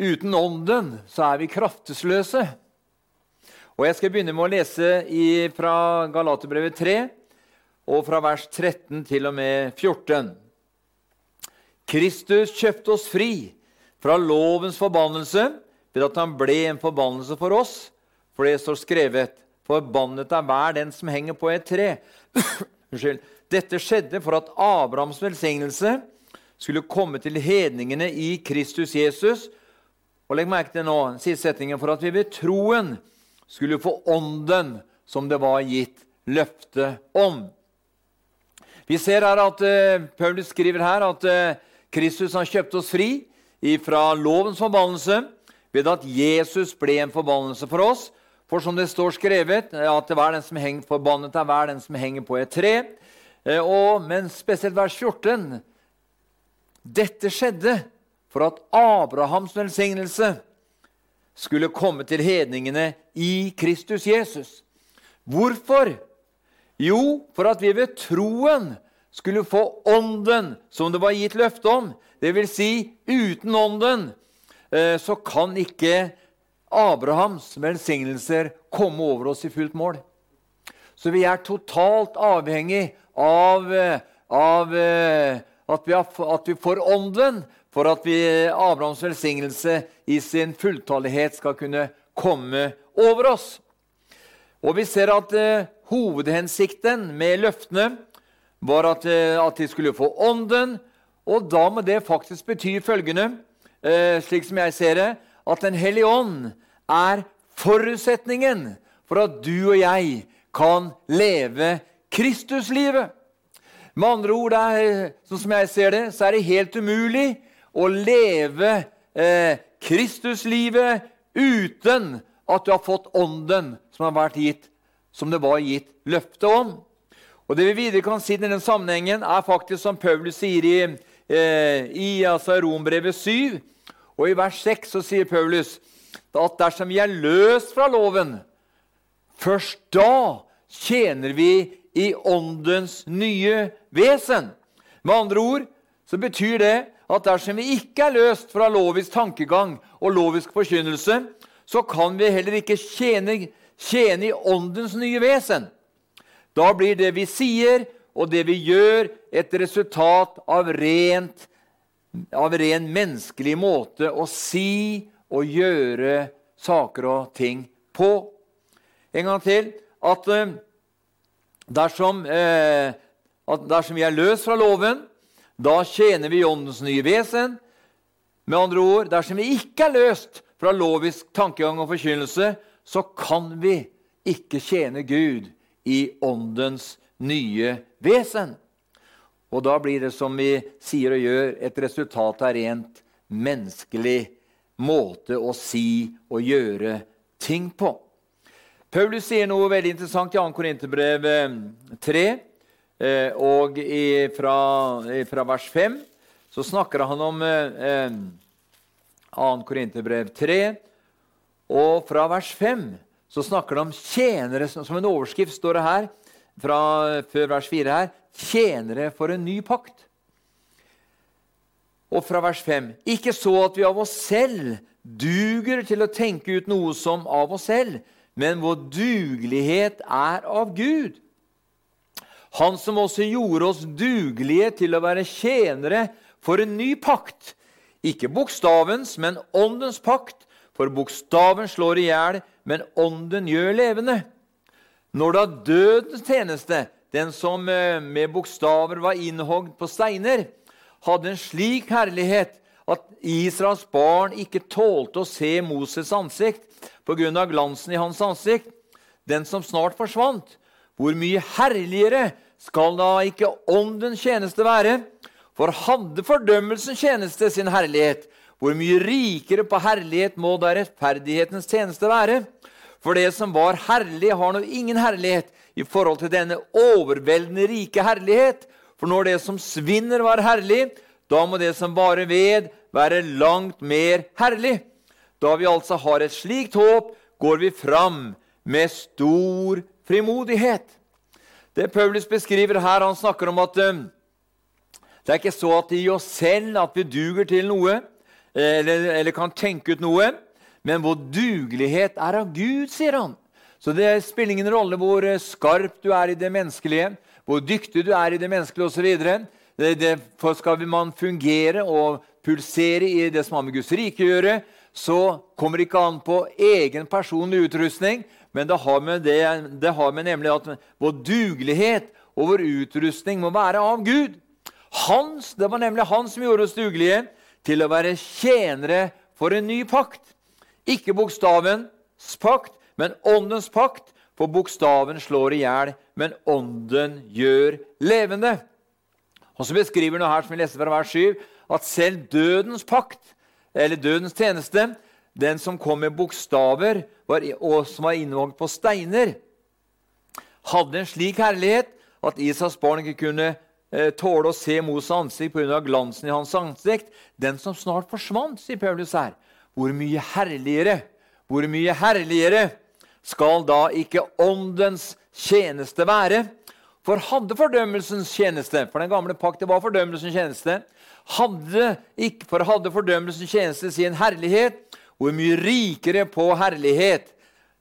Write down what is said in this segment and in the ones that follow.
uten Ånden så er vi kraftesløse. Og Jeg skal begynne med å lese i, fra Galaterbrevet 3, og fra vers 13 til og med 14. Kristus kjøpte oss fri fra lovens forbannelse ved at han ble en forbannelse for oss. For det står skrevet:" Forbannet er hver den som henger på et tre. Unnskyld. Dette skjedde for at Abrahams velsignelse skulle komme til hedningene i Kristus Jesus. Og legg merke til nå, siste setningen, for at vi ved troen skulle få ånden som det var gitt løfte om. Vi ser her at uh, Paulus skriver her at uh, Kristus har kjøpt oss fri fra lovens forbannelse ved at Jesus ble en forbannelse for oss. For som det står skrevet, at det var den som henger forbannet er hver den som henger på et tre. Uh, og, men spesielt vers 14. Dette skjedde for at Abrahams velsignelse skulle komme til hedningene i Kristus Jesus. Hvorfor? Jo, for at vi ved troen skulle få Ånden som det var gitt løfte om. Det vil si, uten Ånden eh, så kan ikke Abrahams velsignelser komme over oss i fullt mål. Så vi er totalt avhengig av, eh, av eh, at, vi har, at, vi får Ånden for at vi, Abrahams velsignelse i sin fulltallighet skal kunne komme over oss. Og vi ser at eh, hovedhensikten med løftene var at, eh, at, de skulle få Ånden. Og da må det faktisk bety følgende, eh, slik som jeg ser det, at Den hellige ånd er forutsetningen for at du og jeg kan leve Kristuslivet. Med andre ord, er, sånn som jeg ser det, så er det helt umulig å leve eh, Kristuslivet uten at du har fått Ånden som har vært gitt, som det var gitt løfte om. Og Det vi videre kan si i denne sammenhengen, er faktisk som Paulus sier i, eh, i altså Rombrevet 7. Og I vers 6 så sier Paulus at dersom vi er løst fra loven, først da tjener vi i Åndens nye vesen. Med andre ord så betyr det at dersom vi ikke er løst fra lovisk tankegang og lovisk forkynnelse, så kan vi heller ikke tjene, tjene i Åndens nye vesen. Da blir det vi sier og det vi gjør, et resultat av, rent, av ren menneskelig måte å si og gjøre saker og ting på. En gang til at uh, dersom, uh, at dersom vi er løst fra loven, da tjener vi Åndens nye vesen. Med andre ord, dersom vi ikke er løst fra lovisk tankegang og forkynnelse, så kan vi ikke tjene Gud i Åndens nye vesen. Og da blir det som vi sier og gjør, et resultat av rent menneskelig måte å si og gjøre ting på. Paulus sier noe veldig interessant i 2. Korinterbrev 3. Eh, og fra, fra, vers 5 så snakker han om eh, 2. Korinterbrev 3. Og fra vers 5 så snakker han om tjenere, som en overskrift står det her, fra før vers 4 her, tjenere for en ny pakt. Og fra vers 5.: Ikke så at vi av oss selv duger til å tenke ut noe som av oss selv, men vår dugelighet er av Gud. Han som også gjorde oss dugelige til å være tjenere for en ny pakt. Ikke bokstavens, men åndens pakt, for bokstaven slår i hjel, men ånden gjør levende. Når da dødens tjeneste, den som eh, med bokstaver var innhogd på steiner, hadde en slik herlighet at Israels barn ikke tålte å se Moses' ansikt pga. glansen i hans ansikt, den som snart forsvant, hvor mye herligere skal da ikke åndens tjeneste være? For hadde fordømmelsen tjeneste sin herlighet, hvor mye rikere på herlighet må da rettferdighetens tjeneste være? For det som var herlig, har nå ingen herlighet i forhold til denne overveldende rike herlighet. For når det som svinner, var herlig, da må det som varer ved, være langt mer herlig. Da vi altså har et slikt håp, går vi fram med stor frimodighet. Det Paulus beskriver her, han snakker om at um, det er ikke så at i oss selv at vi duger til noe, eller, eller kan tenke ut noe, men vår dugelighet er av Gud, sier han. Så det spiller ingen rolle hvor skarp du er i det menneskelige, hvor dyktig du er i det menneskelige osv. For skal man fungere og pulsere i det som har med Guds rike å gjøre, så kommer det ikke an på egen personlig utrustning, men det har med, det, det har med nemlig at vår dugelighet og vår utrustning må være av Gud. Hans, Det var nemlig han som gjorde oss dugelige til å være tjenere for en ny pakt. Ikke bokstavens pakt, men åndens pakt. For bokstaven slår i hjel, men ånden gjør levende. Og så beskriver han her, som vi leste fra vers 7, at selv dødens pakt, eller dødens tjeneste, den som kom med bokstaver og som var innvogd på steiner, hadde en slik herlighet at Isas barn ikke kunne Eh, tåle å se Moses ansikt pga. glansen i hans ansikt. Den som snart forsvant, sier Paulus her. Hvor mye herligere, hvor mye herligere skal da ikke åndens tjeneste være? For hadde fordømmelsens tjeneste For den gamle pakt var fordømmelsens tjeneste. Hadde ikke, for hadde fordømmelsens tjeneste sin herlighet, hvor mye rikere på herlighet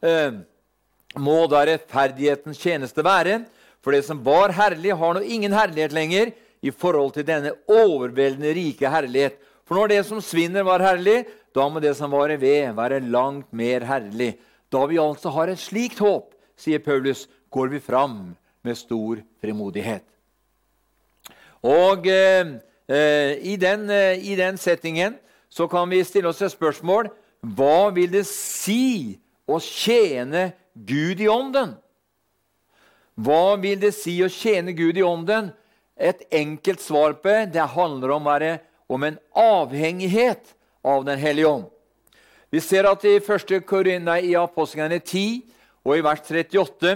eh, må da rettferdighetens tjeneste være? For det som var herlig, har nå ingen herlighet lenger i forhold til denne overveldende rike herlighet. For når det som svinner, var herlig, da må det som varer ved, være langt mer herlig. Da vi altså har et slikt håp, sier Paulus, går vi fram med stor frimodighet. Og eh, eh, i, den, eh, i den settingen så kan vi stille oss et spørsmål hva vil det si å tjene Gud i ånden? Hva vil det si å tjene Gud i ånden? Et enkelt svar på det handler om, er, om en avhengighet av Den hellige ånd. Vi ser at i 1. Korinna i apostelgangene 10 og i vers 38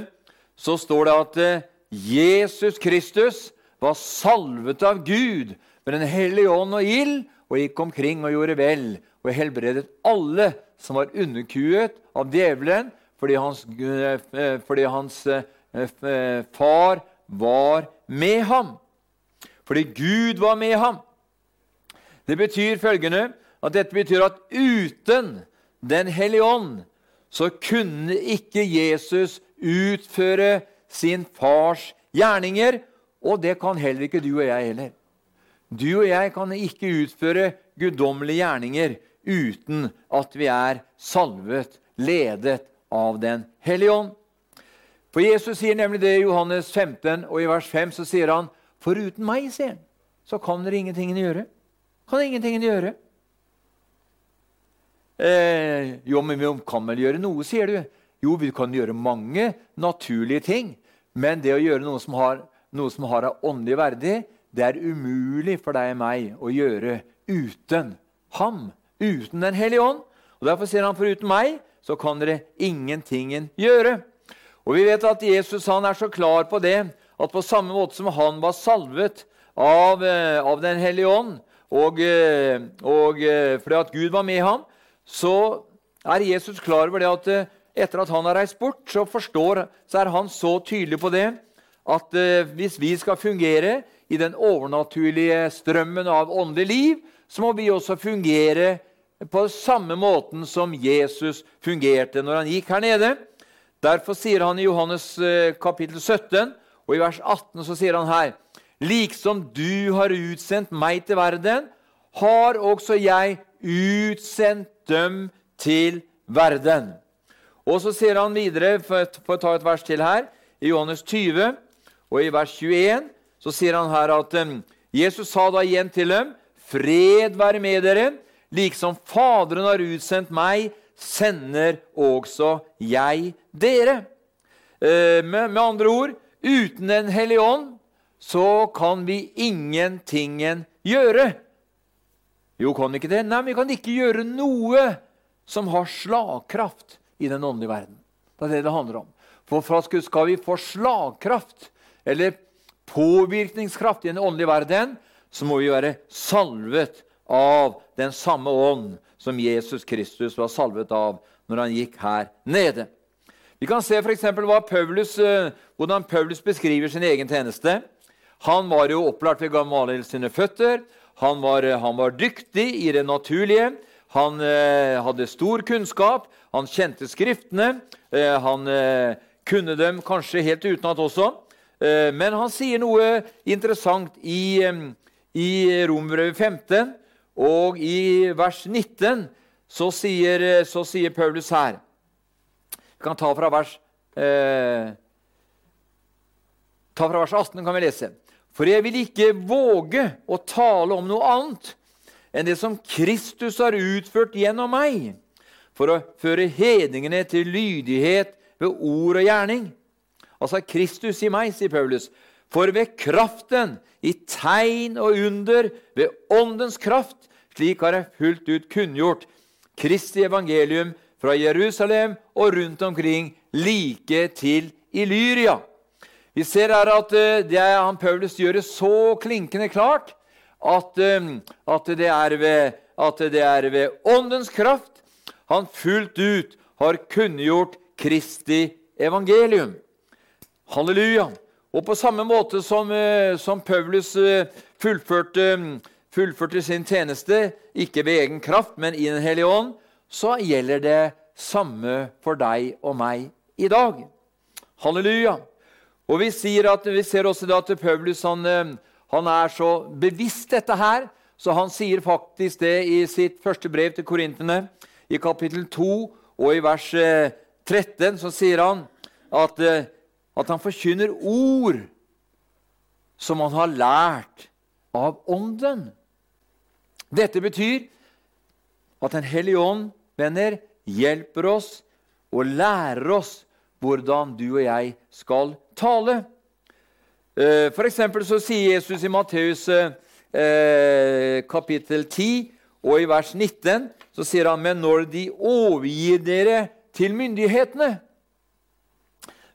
så står det at eh, Jesus Kristus var salvet av Gud med Den hellige ånd og ild og gikk omkring og gjorde vel og helbredet alle som var underkuet av djevelen fordi hans, eh, fordi hans eh, Eh, eh, far var med ham. Fordi Gud var med ham. Det betyr følgende at dette betyr at uten Den hellige ånd så kunne ikke Jesus utføre sin fars gjerninger. Og det kan heller ikke du og jeg heller. Du og jeg kan ikke utføre guddommelige gjerninger uten at vi er salvet, ledet av Den hellige ånd. For Jesus sier nemlig det i Johannes 15, og i vers 5 så sier han Foruten meg, sier han, så kan dere ingenting gjøre. Kan ingenting gjøre. Eh, jo, men vi kan vel gjøre noe, sier du. Jo, vi kan gjøre mange naturlige ting. Men det å gjøre noe som har, noe som har av åndelig verdi, det er umulig for deg og meg å gjøre uten ham, uten Den hellige ånd. Og Derfor sier han foruten meg så kan dere ingenting gjøre. Og Vi vet at Jesus han er så klar på det at på samme måte som han var salvet av, eh, av Den hellige ånd, og, eh, og eh, fordi at Gud var med ham, så er Jesus klar over det at etter at han har reist bort, så, forstår, så er han så tydelig på det at hvis vi skal fungere i den overnaturlige strømmen av åndelig liv, så må vi også fungere på samme måten som Jesus fungerte når han gikk her nede. Derfor sier han i Johannes eh, kapittel 17 og i vers 18 så sier han her Liksom du har utsendt meg til verden, har også jeg utsendt dem til verden. Og så sier han videre, for, å ta et vers til her, i Johannes 20 og i vers 21, så sier han her at Jesus sa da igjen til dem, Fred være med dere, liksom Faderen har utsendt meg, sender også jeg dere. Eh, med, med andre ord uten Den hellige ånd så kan vi ingentingen gjøre. Jo, kan ikke det? Nei, vi kan ikke gjøre noe som har slagkraft i den åndelige verden. Det er det det handler om. For, for skal vi få slagkraft, eller påvirkningskraft, i den åndelige verden, så må vi være salvet av den samme ånd som Jesus Kristus var salvet av når han gikk her nede. Vi kan se for Paulus, eh, hvordan Paulus beskriver sin egen tjeneste. Han var jo opplært ved Gamaliel sine føtter. Han var, han var dyktig i det naturlige. Han eh, hadde stor kunnskap. Han kjente Skriftene. Eh, han eh, kunne dem kanskje helt utenat også. Eh, men han sier noe interessant i, eh, i Romerbrevet 15 og i vers 19. Så sier, så sier Paulus her Vi kan ta fra vers eh, Ta fra vers 18 kan vi lese. For jeg vil ikke våge å tale om noe annet enn det som Kristus har utført gjennom meg, for å føre hedningene til lydighet ved ord og gjerning. Altså Kristus i meg, sier Paulus. For ved kraften, i tegn og under, ved åndens kraft, slik har jeg fullt ut kunngjort Kristi evangelium fra Jerusalem og rundt omkring, like til Illyria. Vi ser her at eh, det han Paulus gjør det så klinkende klart at, eh, at, det ved, at, det er ved, åndens kraft han fullt ut har kunngjort Kristi evangelium. Halleluja. Og på samme måte som, eh, som Paulus fullførte, fullførte, sin tjeneste, ikke ved egen kraft, men i Den hellige ånd, så gjelder det samme for deg og meg i dag. Halleluja. Og Vi, at, vi ser også at Paulus han, eh, han, er så bevisst dette her, så han sier faktisk det i sitt første brev til korintene, i kapittel 2 og i vers 13, eh, så sier han at, eh, at han forkynner ord som han har lært av Ånden. Dette betyr at Den hellige ånd, venner, hjelper oss og lærer oss hvordan du og jeg skal tale. Eh, for eksempel så sier Jesus i Matteus eh, kapittel 10 og i vers 19 så sier han, men når de overgir dere til myndighetene,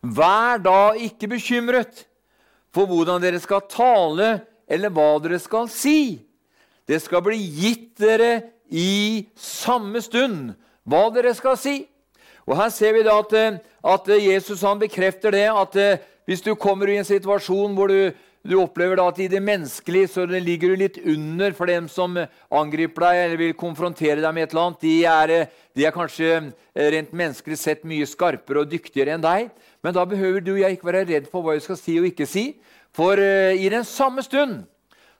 vær da ikke bekymret for hvordan dere skal tale, eller hva dere skal si. Det skal bli gitt dere i samme stund hva dere skal si. Og Her ser vi da at, eh, at Jesus bekrefter det at eh, hvis du kommer i en situasjon hvor du, du opplever da at i det menneskelige så ligger du litt under for dem som angriper deg eller vil konfrontere deg med et eller annet. De er, eh, de er kanskje rent menneskelig sett mye skarpere og dyktigere enn deg. Men da behøver du og jeg ikke være redd for hva vi skal si og ikke si. For uh, i den samme stund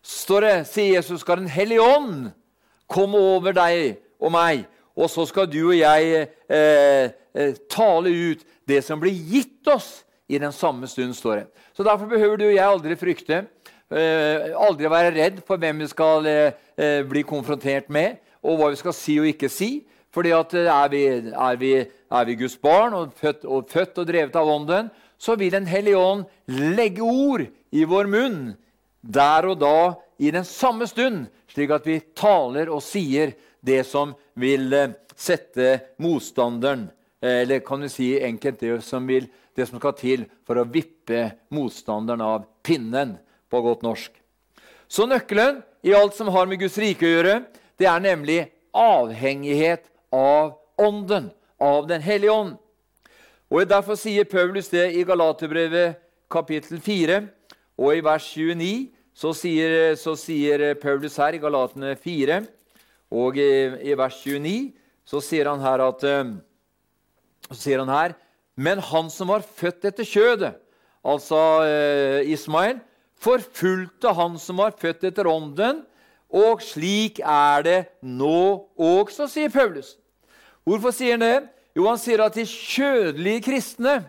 står det, sier Jesus, skal Den hellige ånd komme over deg og meg og så skal du og jeg eh, eh, tale ut det som blir gitt oss i den samme stund. står det. Så Derfor behøver du og jeg aldri frykte, eh, aldri være redd for hvem vi skal eh, eh, bli konfrontert med, og hva vi skal si og ikke si. Fordi at er vi, er er vi Guds barn og født, og født og drevet av Ånden, så vil Den hellige ånd legge ord i vår munn der og da i den samme stund, slik at vi taler og sier det som vil sette motstanderen Eller kan du si enkelt det som, vil, det som skal til for å vippe motstanderen av pinnen, på godt norsk. Så nøkkelen i alt som har med Guds rike å gjøre, det er nemlig avhengighet av Ånden, av Den hellige ånd. Og Derfor sier Paulus det i Galaterbrevet kapittel 4 og i vers 29. Så sier, så sier Paulus her i Galatene 4 og i, i, vers 29 så sier han her at eh, så sier han her, Men han som var født etter kjødet, altså eh, Ismael, forfulgte han som var født etter ånden, og slik er det nå også, sier Paulus. Hvorfor sier han det? Jo, han sier at de kjødelige kristne,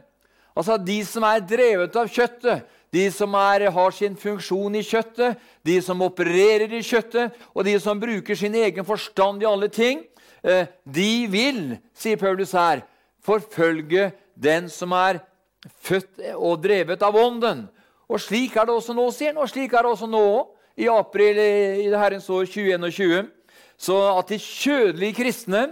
altså de som er drevet av kjøttet, de som er, har sin funksjon i kjøttet, de som opererer i kjøttet, og de som bruker sin egen forstand i alle ting, eh, de vil, sier Paulus her, forfølge den som er født og drevet av Ånden. Og slik er det også nå, sier han, og slik er det også nå, i april i det Herrens år 2021. Så at de kjødelige kristne,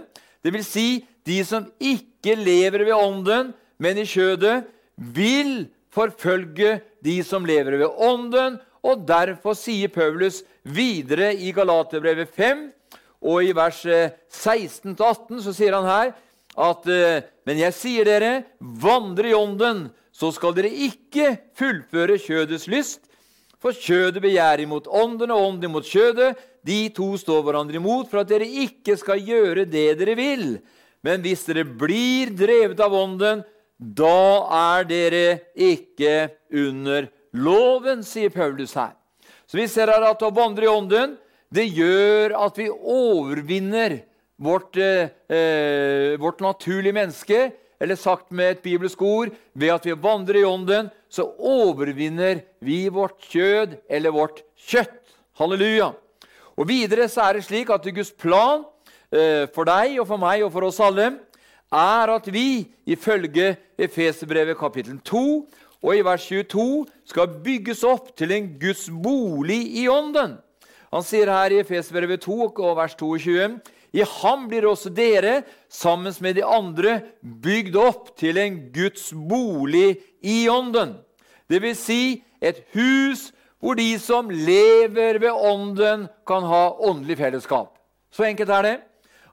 dvs. Si de som ikke lever ved Ånden, men i kjødet, vil forfølge de som lever ved Ånden. Og derfor sier Paulus videre i Galaterbrevet 5 og i vers 16-18 eh, så sier han her at eh, Men jeg sier dere, vandre i Ånden, så skal dere ikke fullføre kjødets lyst. For kjødet begjærer imot ånden, og ånden imot kjødet. De to står hverandre imot for at dere ikke skal gjøre det dere vil. Men hvis dere blir drevet av ånden, da er dere ikke under loven, sier Paulus her. Så vi ser her at å vandre i ånden det gjør at vi overvinner vårt, eh, eh vårt naturlige menneske eller sagt med et bibelsk ord ved at vi vandrer i ånden, så overvinner vi vårt kjød eller vårt kjøtt. Halleluja. Og Videre så er det slik at Guds plan eh, for deg og for meg og for oss alle er at vi ifølge Efeserbrevet kapittel 2 og i vers 22 skal bygges opp til en Guds bolig i ånden. Han sier her i Efeserbrevet 2 og vers 22 i ham blir også dere, sammen med de andre, bygd opp til en Guds bolig i ånden. Det vil si et hus hvor de som lever ved ånden, kan ha åndelig fellesskap. Så enkelt er det.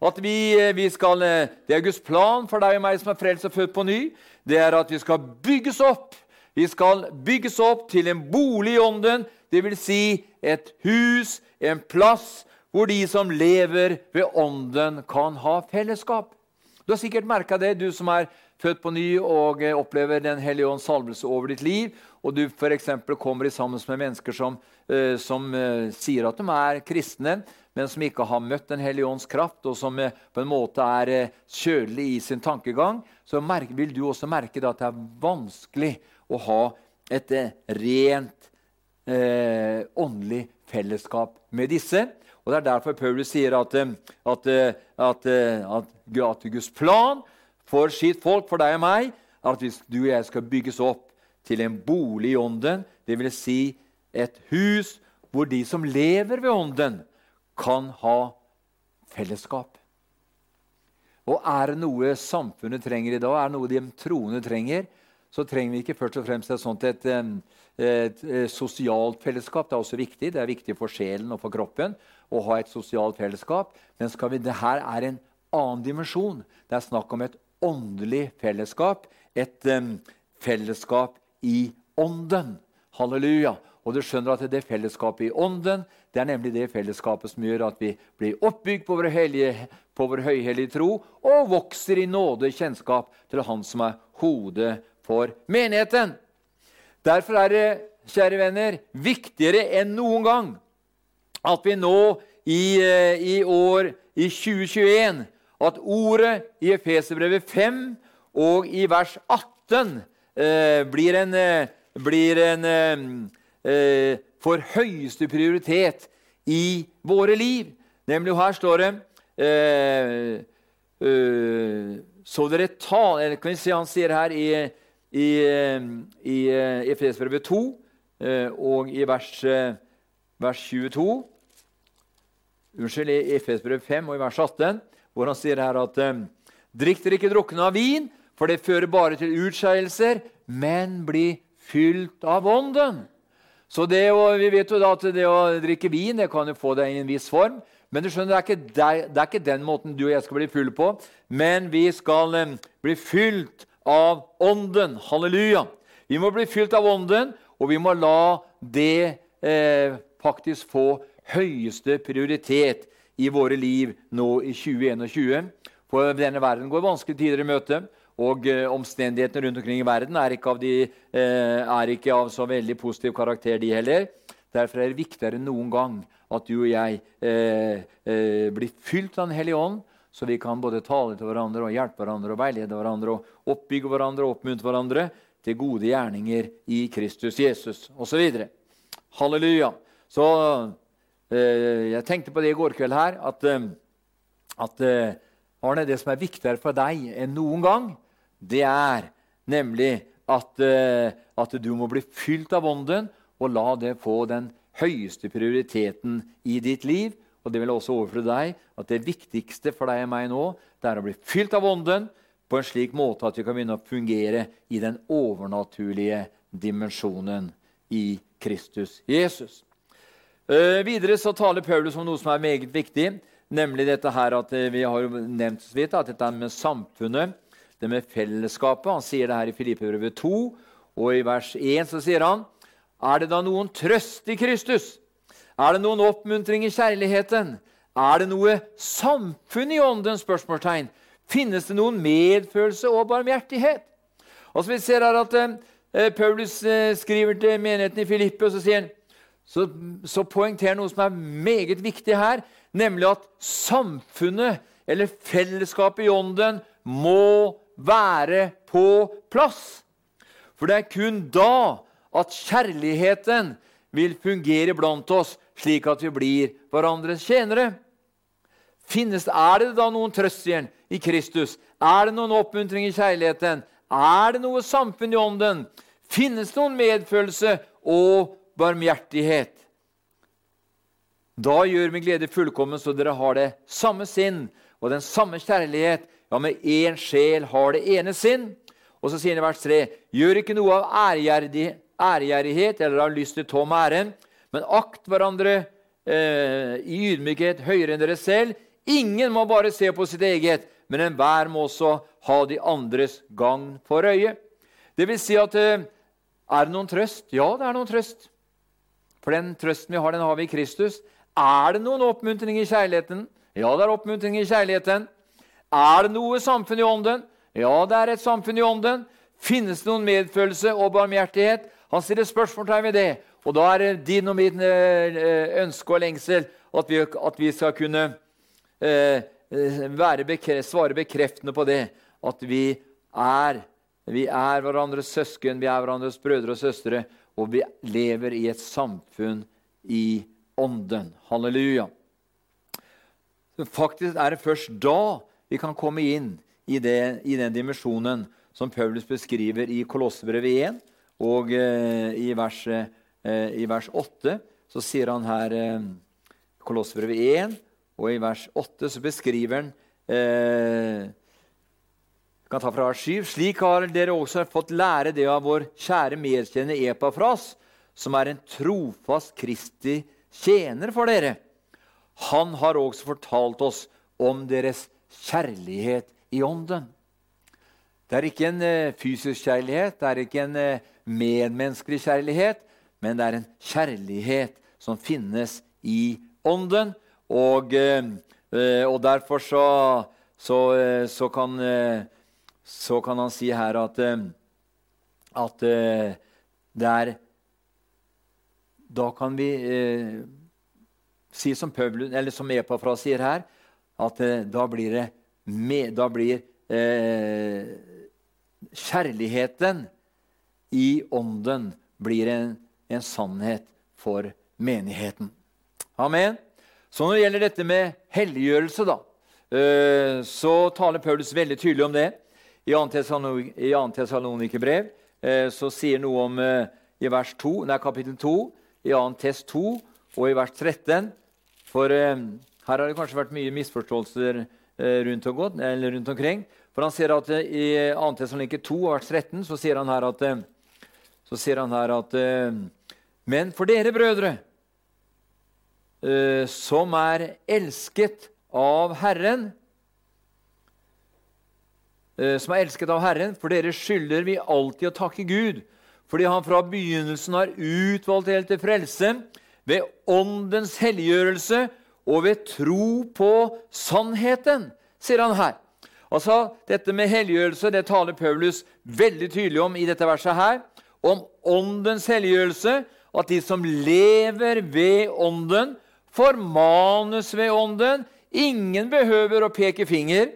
At vi, vi skal, det er Guds plan for deg og meg som er frelst og født på ny. Det er at vi skal bygges opp. Vi skal bygges opp til en bolig i ånden, dvs. Si et hus, en plass hvor de som lever ved Ånden, kan ha fellesskap. Du har sikkert merka det, du som er født på ny og eh, opplever Den hellige ånds salvelse over ditt liv, og du f.eks. kommer sammen med mennesker som, eh, som uh, sier at de er kristne, men som ikke har møtt Den hellige ånds kraft, og som på en måte er kjølig i sin tankegang, så vil du også merke at det er vanskelig å ha et rent åndelig fellesskap med disse. Og Det er derfor Paulus sier at, eh, at, eh, at, eh, at, Guds plan for sitt folk, for deg og meg, er at du og jeg skal bygges opp til en bolig i ånden, dvs. Si et hus hvor de som lever ved ånden, kan ha fellesskap. Og er det noe samfunnet trenger i dag, er det noe de troende trenger, så trenger vi ikke først og fremst et sånt et, et, et sosialt fellesskap. Det er også viktig. Det er viktig for sjelen og for kroppen å ha et sosialt fellesskap. Men vi, det her er en annen dimensjon. Det er snakk om et åndelig fellesskap. Et um, fellesskap i ånden. Halleluja. Og du skjønner at det fellesskapet i ånden det er nemlig det fellesskapet som gjør at vi blir oppbygd på vår, hellige, på vår høyhellige tro og vokser i nåde og kjennskap til Han som er hodet for menigheten. Derfor er det, kjære venner, viktigere enn noen gang at vi nå i, eh, i år i 2021 at ordet i Efeserbrevet 5 og i vers 18 eh, blir en, eh, blir en eh, for høyeste prioritet i våre liv. Nemlig her står det eh, eh, Så dere ta eller kan vi se Han sier her i, i, i Efesbrevet 2 og i vers, vers 22 unnskyld, i Efesbrev 5 og i vers 18, hvor han sier her at eh, Drikk dere ikke drukne av vin, for det fører bare til utskeielser, men bli fylt av Ånden. Så det Vi vet jo da at det å drikke vin det kan jo få deg i en viss form. Men du skjønner, det er, ikke, deg, det er ikke den måten du og jeg skal bli fulle på. Men vi skal eh, bli fylt av Ånden. Halleluja. Vi må bli fylt av Ånden, og vi må la det eh, faktisk få høyeste prioritet i våre liv nå i 2021. For denne verden går vanskelige tider i møte. Og eh, omstendighetene rundt omkring i verden er ikke, de, eh, er ikke, av så veldig positiv karakter, de heller. Derfor er det viktigere enn noen gang at du og jeg eh, eh, blir fylt av Den hellige ånd, så vi kan både tale til hverandre og hjelpe hverandre og veilede hverandre og oppbygge hverandre og oppmuntre hverandre til gode gjerninger i Kristus Jesus osv. Halleluja. Så jeg tenkte på det i går kveld her, at, eh, at eh, Arne, det som er viktigere for deg enn noen gang, det er nemlig at, at du må bli fylt av Ånden og la det få den høyeste prioriteten i ditt liv. Og det vil også overføre deg at det viktigste for deg og meg nå det er å bli fylt av Ånden på en slik måte at vi kan begynne å fungere i den overnaturlige dimensjonen i Kristus Jesus. Uh, videre så taler Paulus om noe som er meget viktig, nemlig dette her at uh, vi har jo nevnt så vidt, at dette med samfunnet, det med fellesskapet. Han sier det her i Filippebrevet 2, og i vers 1 så sier han Er det da noen trøst i Kristus? Er det noen oppmuntring i kjærligheten? Er det noe samfunn i ånden? spørsmålstegn. Finnes det noen medfølelse og barmhjertighet? Og så Vi ser her at eh, Paulus eh, skriver til menigheten i Filippe, og så sier han, så, så poengterer noe som er meget viktig her, nemlig at samfunnet, eller fellesskapet i ånden, må være på plass. For det er kun da at kjærligheten vil fungere blant oss, slik at vi blir hverandres tjenere. Finnes, er det da noen trøst igjen i Kristus? Er det noen oppmuntring i kjærligheten? Er det noe samfunn i ånden? Finnes det noen medfølelse og barmhjertighet? Da gjør min glede fullkommen, så dere har det samme sinn og den samme kjærlighet. Ja, med én sjel har det ene sinn. Og så sier han i vers 3.: Gjør ikke noe av ærgjerrighet eller av lyst til tom ære, men akt hverandre eh, i ydmykhet høyere enn dere selv. Ingen må bare se på sitt eget, men enhver må også ha de andres gagn for øye. Det vil si at eh, er det noen trøst? Ja, det er noen trøst. For den trøsten vi har, den har vi i Kristus. Er det noen oppmuntring i kjærligheten? Ja, det er oppmuntring i kjærligheten. Er det noe samfunn i ånden? Ja, det er et samfunn i ånden. Finnes det noen medfølelse og barmhjertighet? Han stiller spørsmålstegn ved det. Og da er det din og min eh, ønske og lengsel at vi, at vi skal kunne Eh, eh, bekreft, svare bekreftende på det. At vi er, vi er hverandres søsken, vi er hverandres brødre og søstre, og vi lever i et samfunn i ånden. Halleluja. Faktisk er det først da vi kan komme inn i, det, i den dimensjonen som Paulus beskriver i Kolossebrevet 1 og eh, i, vers, eh, i, vers, 8. Så sier han her eh, Kolossebrevet 1 og i vers 8 så beskriver han eh, kan ta fra 7. Slik har dere også fått lære det av vår kjære medkjenner Epafras, som er en trofast Kristi tjener for dere. Han har også fortalt oss om deres kjærlighet i ånden. Det er ikke en eh, fysisk kjærlighet, det er ikke en eh, medmenneskelig kjærlighet, men det er en kjærlighet som finnes i ånden, og, eh, og derfor så, så, så, kan, så, kan, han si her at, at det er Da kan vi eh, si som, Pøblen, eller som Epafra sier her, at da blir det med, da blir eh, Kjærligheten i ånden blir en, en sannhet for menigheten. Amen. Så når det gjelder dette med helliggjørelse, da, eh, så taler Paulus veldig tydelig om det. I 2. Tessalonikerbrev eh, så sier noe om eh, i vers 2, nei, kapittel 2, i 2. Tess 2 og i vers 13. For her har det kanskje vært mye misforståelser rundt, godt, rundt omkring. For han sier at I 2. Tessaloniker 2, vers 13 så sier han her at, så sier han her at Men for dere, brødre, som er elsket av Herren. Uh, som er elsket av Herren, for dere skylder vi alltid å takke Gud, fordi Han fra begynnelsen har utvalgt dere til frelse ved Åndens helliggjørelse og ved tro på sannheten, sier han her. Altså, Dette med helliggjørelse det taler Paulus veldig tydelig om i dette verset. her, Om Åndens helliggjørelse, at de som lever ved Ånden, formanes ved Ånden. Ingen behøver å peke finger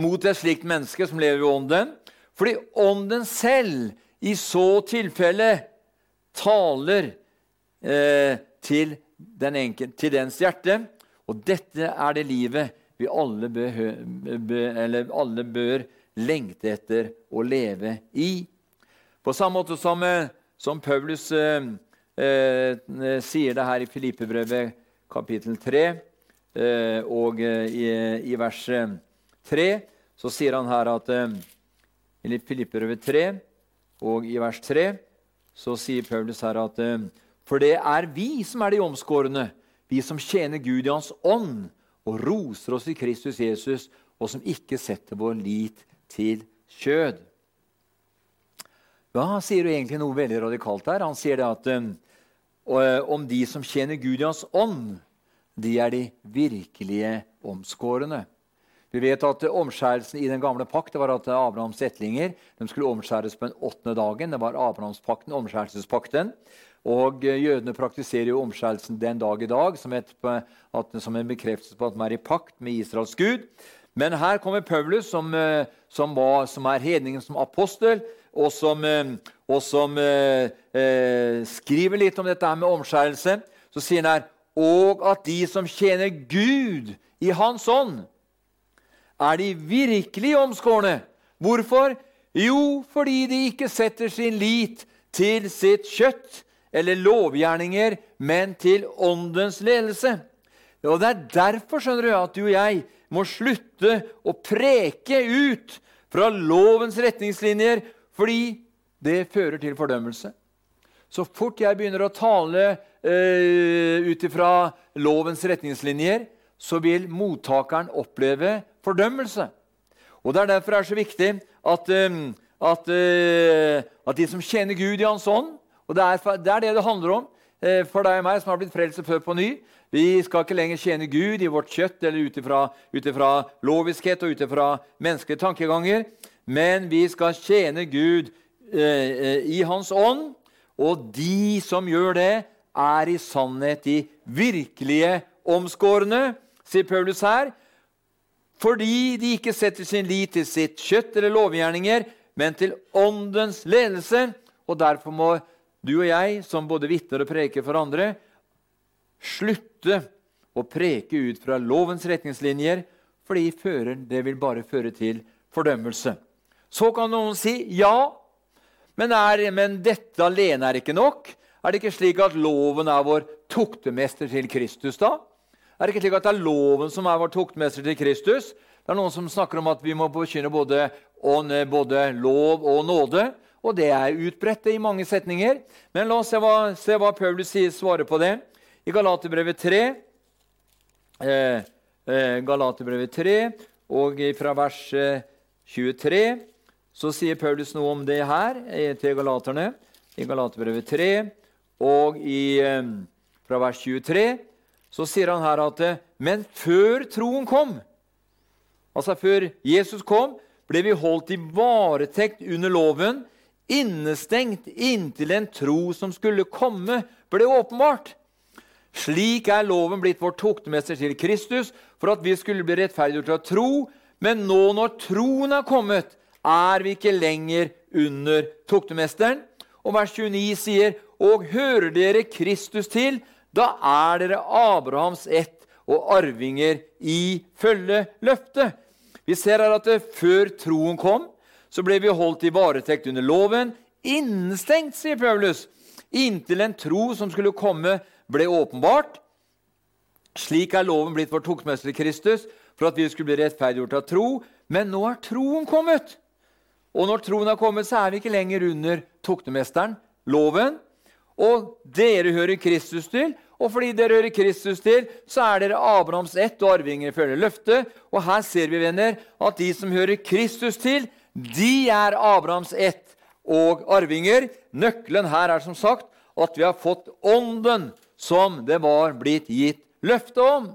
mot et slikt menneske som lever i Ånden, fordi Ånden selv i så tilfelle taler eh, til, den enkel, til dens hjerte. Og dette er det livet vi alle, behø, be, alle bør lengte etter å leve i. På samme måte som, eh, som Paulus eh, eh, sier det her i Filippebrevet kapittel 3 eh, og eh, i, i vers 3 så sier han her at eh, I Filippebrevet 3 og i vers 3 så sier Paulus her at For det er vi som er de omskårne, vi som tjener Gud i Hans ånd og roser oss i Kristus Jesus, og som ikke setter vår lit til kjød. Ja, Han sier jo egentlig noe veldig radikalt her. Han sier det at um, om de som tjener Gud i Hans ånd, de er de virkelige omskårne. Vi vet at Omskjærelsen i den gamle pakt det var at Abrahams etlinger skulle omskjæres på den åttende dagen. Det var Abrahamspakten, omskjærelsespakten. Og eh, Jødene praktiserer jo omskjærelsen den dag i dag som, et, som en bekreftelse på at man er i pakt med Israels Gud. Men her kommer Paulus, som, eh, som, var, som er hedningen som apostel, og som, eh, og som eh, skriver litt om dette her med omskjærelse. Så sier han her og at de som tjener Gud i Hans ånd, er de virkelig omskårne. Hvorfor? Jo, fordi de ikke setter sin lit til sitt kjøtt eller lovgjerninger, men til åndens ledelse. Og Det er derfor skjønner du, at du og jeg må slutte å preke ut fra lovens retningslinjer, fordi det fører til fordømmelse. Så fort jeg begynner å tale uh, ut ifra lovens retningslinjer, så vil mottakeren oppleve fordømmelse. Og Det er derfor det er så viktig at, um, at, uh, at de som kjenner Gud i Hans ånd og Det er det er det, det handler om uh, for deg og meg som har blitt frelst før på ny. Vi skal ikke lenger tjene Gud i vårt kjøtt eller ut ifra loviskhet og ut ifra menneskelige tankeganger, men vi skal tjene Gud eh, i Hans ånd. Og de som gjør det, er i sannhet de virkelige omskårne, sier Paulus her fordi de ikke setter sin lit til sitt kjøtt eller lovgjerninger, men til åndens ledelse. Og derfor må du og jeg, som både vitner og preker for andre, slutte å preke ut fra lovens retningslinjer, fordi det vil bare føre til fordømmelse. Så kan noen si ja, men, er, men dette alene er ikke nok. Er det ikke slik at loven er vår tuktemester til Kristus, da? Er det ikke slik at det er loven som er vår tuktmester til Kristus? Det er noen som snakker om at vi må forkynne både, både, lov og nåde. Og det er utbredt i mange setninger. Men la oss se hva, se hva Paulus sier, svarer på det. I Galaterbrevet 3, eh, eh, Galaterbrevet 3 og fra vers eh, 23 så sier Paulus noe om det her eh, til galaterne. I Galaterbrevet 3 og i, eh, fra vers 23 så sier han her at Men før troen kom, altså før Jesus kom, ble vi holdt i varetekt under loven, innestengt inntil en tro som skulle komme, ble åpenbart. Slik er loven blitt vår toktemester til Kristus, for at vi skulle bli rettferdiggjort av tro. Men nå når troen er kommet, er vi ikke lenger under toktemesteren. Og vers 29 sier, og hører dere Kristus til, da er dere Abrahams ett og arvinger i følge løftet. Vi ser her at før troen kom, så ble vi holdt i varetekt under loven. Innestengt, sier Paulus, inntil en tro som skulle komme, ble åpenbart. Slik er loven blitt vår tokmester Kristus, for at vi skulle bli rettferdiggjort av tro. Men nå er troen kommet. Og når troen har kommet, så er vi ikke lenger under toktemesteren, loven. Og dere hører Kristus til, og fordi dere hører Kristus til, så er dere Abrahams ett og arvinger følger løftet. Og her ser vi, venner, at de som hører Kristus til, de er Abrahams ett og arvinger. Nøkkelen her er som sagt at vi har fått Ånden som det var blitt gitt løfte om.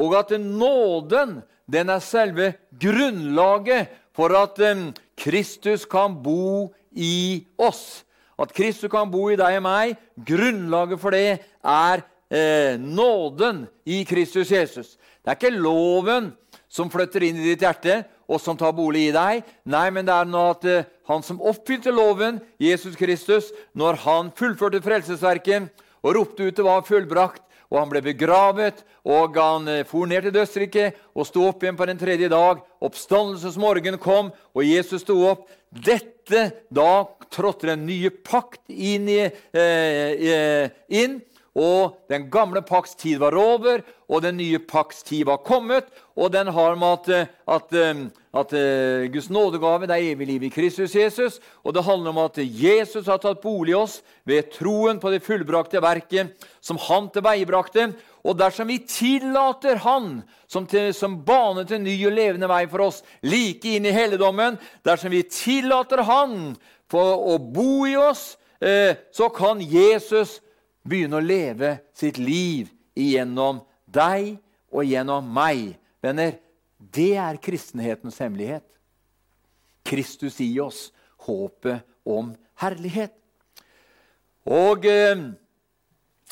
Og at nåden den er selve grunnlaget for at um, Kristus kan bo i oss. At Kristus kan bo i deg og meg, grunnlaget for det er eh, nåden i Kristus Jesus. Det er ikke loven som flytter inn i ditt hjerte og som tar bolig i deg. Nei, men det er nå at eh, han som oppfylte loven, Jesus Kristus, når han fullførte frelsesverket og ropte ut det var fullbrakt, og han ble begravet, og han eh, for ned til dødsriket og sto opp igjen på den tredje dag. Oppstandelsesmorgen kom, og Jesus sto opp. Dette, Da trådte den nye pakt inn, i, eh, inn og den gamle pakts tid var over, og den nye pakts tid var kommet. Og den har med at, eh, at, eh, at, eh, Guds nådegave det er evig liv i Kristus Jesus. Og det handler om at Jesus har tatt bolig i oss ved troen på det fullbrakte verket som han tilveiebrakte. Og dersom vi tillater Han, som, til, som banet en ny og levende vei for oss, like inn i helligdommen Dersom vi tillater Han for å bo i oss, eh, så kan Jesus begynne å leve sitt liv igjennom deg og gjennom meg. Venner, det er kristenhetens hemmelighet. Kristus i oss, håpet om herlighet. Og eh,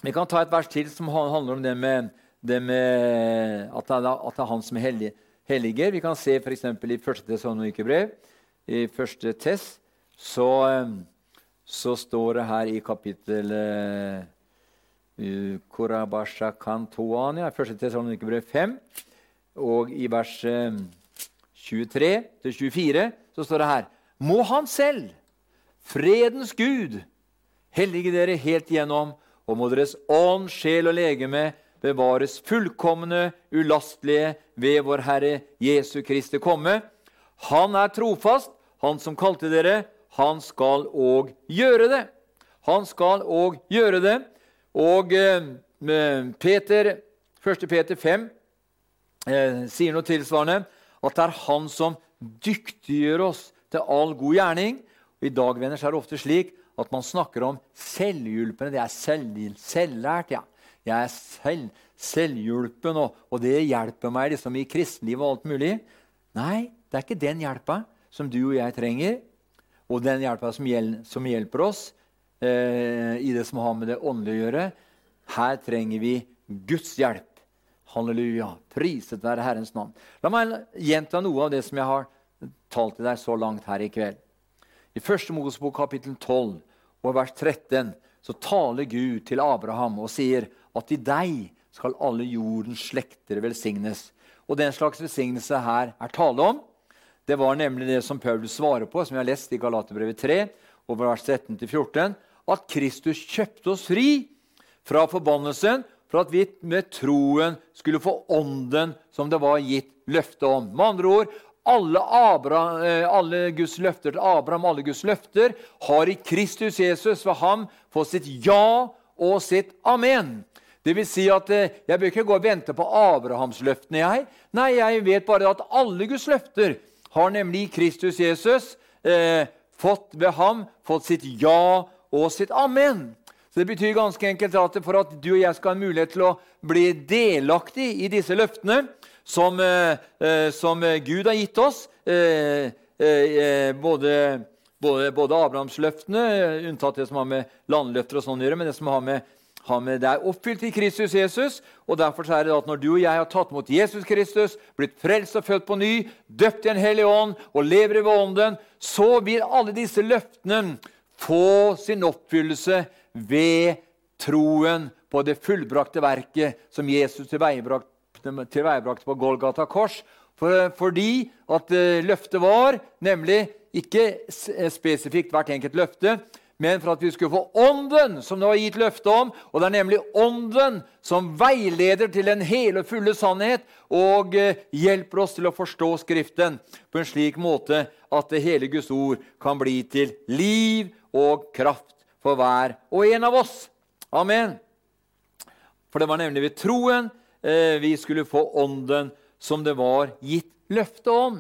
Vi kan ta et vers til som handler om det med, det med at, det er, at, det er, han som hellig, helliger. Vi kan se f.eks. i første Tessalonikerbrev, i 1. Tess, så, eh, så, står det her i kapittel uh, Korabasha Kantoania, 1. Tesalonikerbrev 5, og i vers uh, 23-24 så står det her Må Han selv, fredens Gud, hellige dere helt igjennom, og må deres ånd, sjel og legeme bevares fullkomne, ulastelige ved vår Herre Jesu Kristi komme. Han er trofast, han som kalte dere, han skal òg gjøre det. Han skal òg gjøre det. Og eh, Peter, 1. Peter 5 eh, sier noe tilsvarende. At det er han som dyktiggjør oss til all god gjerning. Og I dag venner, er det ofte slik at man snakker om selvhjulpne. Det er selv, selvlært. ja. Jeg er selv, selvhjulpen, og, og, det hjelper meg liksom i kristenlivet og alt mulig. Nei, det er ikke den hjelpa som du og jeg trenger, og den hjelpa som, som, hjelper oss eh, i det som har med det åndelige å gjøre. Her trenger vi Guds hjelp. Halleluja. Priset være Herrens navn. La meg gjenta noe av det som jeg har talt til deg så langt her i kveld. I 1. Mosebok kapittel 12 og vers 13 så taler Gud til Abraham og sier at i deg skal alle jordens slekter velsignes. Og den slags velsignelse her er tale om. Det var nemlig det som Paulus svarer på, som vi har lest i Galaterbrevet 3, over vers 13-14, at Kristus kjøpte oss fri fra forbannelsen for at vi med troen skulle få ånden som det var gitt løfte om. Med andre ord alle, Abraham, eh, alle, Guds løfter til Abraham, alle Guds løfter, har i Kristus Jesus ved ham fått sitt ja og sitt amen. Det vil si at eh, Jeg bør ikke gå og vente på Abrahamsløftene. jeg. Nei, jeg vet bare at alle Guds løfter har nemlig Kristus Jesus eh, fått ved ham fått sitt ja og sitt amen. Så Det betyr ganske enkelt at for at du og jeg skal ha en mulighet til å bli delaktig i disse løftene, som, eh, eh, som Gud har gitt oss. Eh, både, både, både Abrahamsløftene, unntatt det som har med landløfter og sånn å gjøre, men det som har med, det er oppfylt i Kristus Jesus. og Derfor er det at når du og jeg har tatt mot Jesus Kristus, blitt frelst og født på ny, døpt i en hellig ånd og lever ved ånden, så vil alle disse løftene få sin oppfyllelse ved troen på det fullbrakte verket som Jesus tilveiebrakte på Golgata kors. For, fordi at uh, løftet var nemlig ikke eh, spesifikt hvert enkelt løfte, men for at vi skulle få Ånden, som det var gitt løfte om. Og det er nemlig Ånden som veileder til den hele og fulle sannhet og uh, hjelper oss til å forstå Skriften på en slik måte at det hele Guds ord kan bli til liv og kraft for hver og en av oss. Amen. For det var nemlig ved troen eh, vi skulle få ånden som det var gitt løfte om.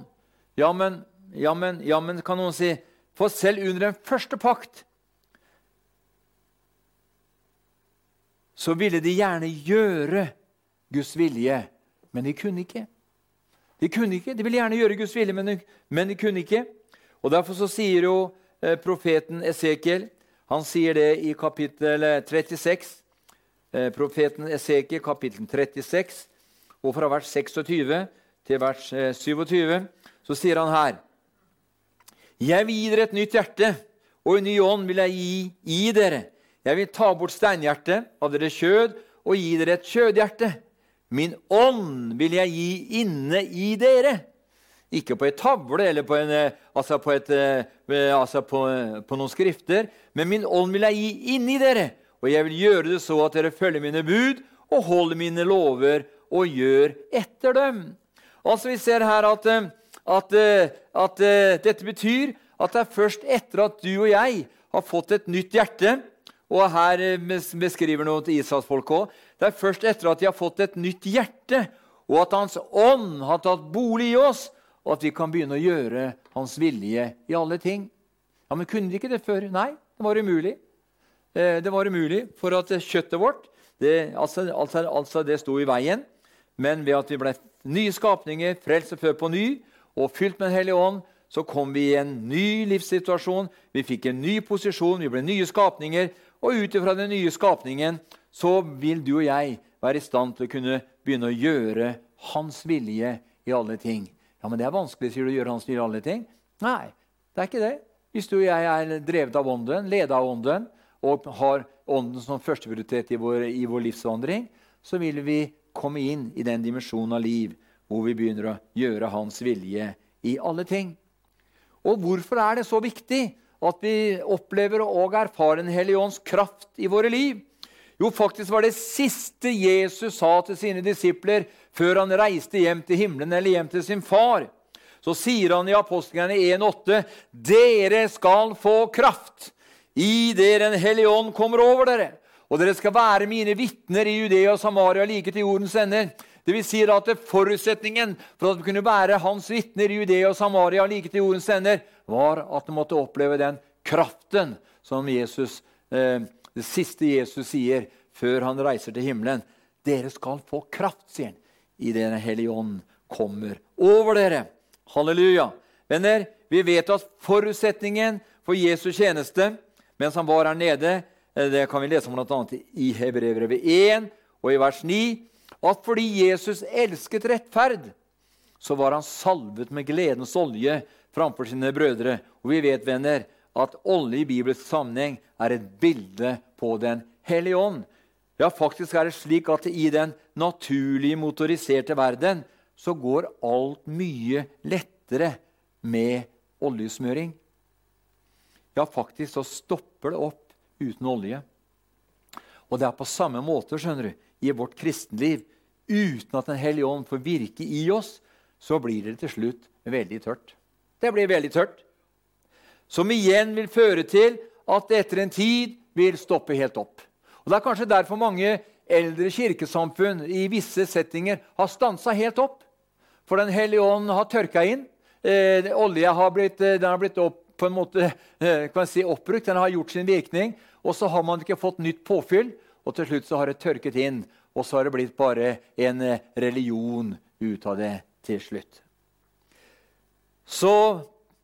Ja men, ja, men, ja, men, kan noen si. For selv under den første pakt så ville de gjerne gjøre Guds vilje, men de kunne ikke. De kunne ikke, de ville gjerne gjøre Guds vilje, men de, men de kunne ikke. Og Derfor så sier jo eh, profeten Esekiel han sier det i kapittel 36 Eh, profeten Esekiel, kapittel 36, og fra vers 26 til vers 27, eh, så sier han her Jeg vil gi dere et nytt hjerte, og en ny ånd vil jeg gi i dere. Jeg vil ta bort steinhjertet av deres kjød og gi dere et kjødhjerte. Min ånd vil jeg gi inne i dere. Ikke på ei tavle eller på, en, eh, altså på, et, altså på, på noen skrifter, men min ånd vil jeg gi inni dere og jeg vil gjøre det så at dere følger mine bud og holder mine lover og gjør etter dem. Altså Vi ser her at, eh, at, eh, at, eh, dette betyr at det er først etter at du og jeg har fått et nytt hjerte og her beskriver noe til Israelsfolket òg. Det er først etter at de har fått et nytt hjerte, og at Hans ånd har tatt bolig i oss, og at vi kan begynne å gjøre Hans vilje i alle ting. Ja, Men kunne de ikke det før? Nei, det var umulig. Eh, det var umulig for at kjøttet vårt det, altså, altså, altså det sto i veien. Men ved at vi ble nye skapninger, frelst født på ny og fylt med Den hellige ånd, så kom vi i en ny livssituasjon. Vi fikk en ny posisjon, vi ble nye skapninger. Og ut ifra den nye skapningen så vil du og jeg være i stand til å kunne begynne å gjøre Hans vilje i alle ting. Ja, men det er vanskelig, sier du, å gjøre Hans vilje i alle ting. Nei, det er ikke det. Hvis du og jeg er drevet av Ånden, ledet av Ånden, og har Ånden som førsteprioritet i, vår, i vår livsvandring, så vil vi komme inn i den dimensjonen av liv hvor vi begynner å gjøre Hans vilje i alle ting. Og hvorfor er det så viktig at vi opplever og erfarer Den hellige ånds kraft i våre liv? Jo, faktisk var det siste Jesus sa til sine disipler før han reiste hjem til himmelen eller hjem til sin far. Så sier han i Apostlene 1,8.: Dere skal få kraft i det Den hellige ånd kommer over dere. Og dere skal være mine vitner i Judea og Samaria like til jordens ender. Det vil si at Forutsetningen for at vi kunne være hans vitner i Judea og Samaria like til jordens ender, var at de måtte oppleve den kraften som Jesus, eh, det siste Jesus sier før han reiser til himmelen. Dere skal få kraft, sier han, i Den hellige ånd kommer over dere. Halleluja. Venner, vi vet at forutsetningen for Jesu tjeneste mens han var her nede, eh, det kan vi lese om bl.a. i Hebrevet 1 og i vers 9, at fordi Jesus elsket rettferd, så var han salvet med gledens olje framfor sine brødre. Og vi vet, venner, at olje i Bibels sammenheng er et bilde på Den hellige ånd. Ja, faktisk er det slik at i den naturlige, motoriserte verden så går alt mye lettere med oljesmøring. Ja, faktisk så stopper det opp uten olje. Og det er på samme måte skjønner du, i vårt kristenliv. Uten at Den hellige ånd får virke i oss, så blir det til slutt veldig tørt. Det blir veldig tørt. Som igjen vil føre til at det etter en tid vil stoppe helt opp. Og Det er kanskje derfor mange eldre kirkesamfunn i visse settinger har stansa helt opp. For Den hellige ånd har tørka inn. Eh, olja har blitt, eh, har blitt opp, på en måte eh, si, oppbrukt. Den har gjort sin virkning. Og så har man ikke fått nytt påfyll. Og til slutt så har det tørket inn. Og så har det blitt bare en eh, religion ut av det til slutt. Så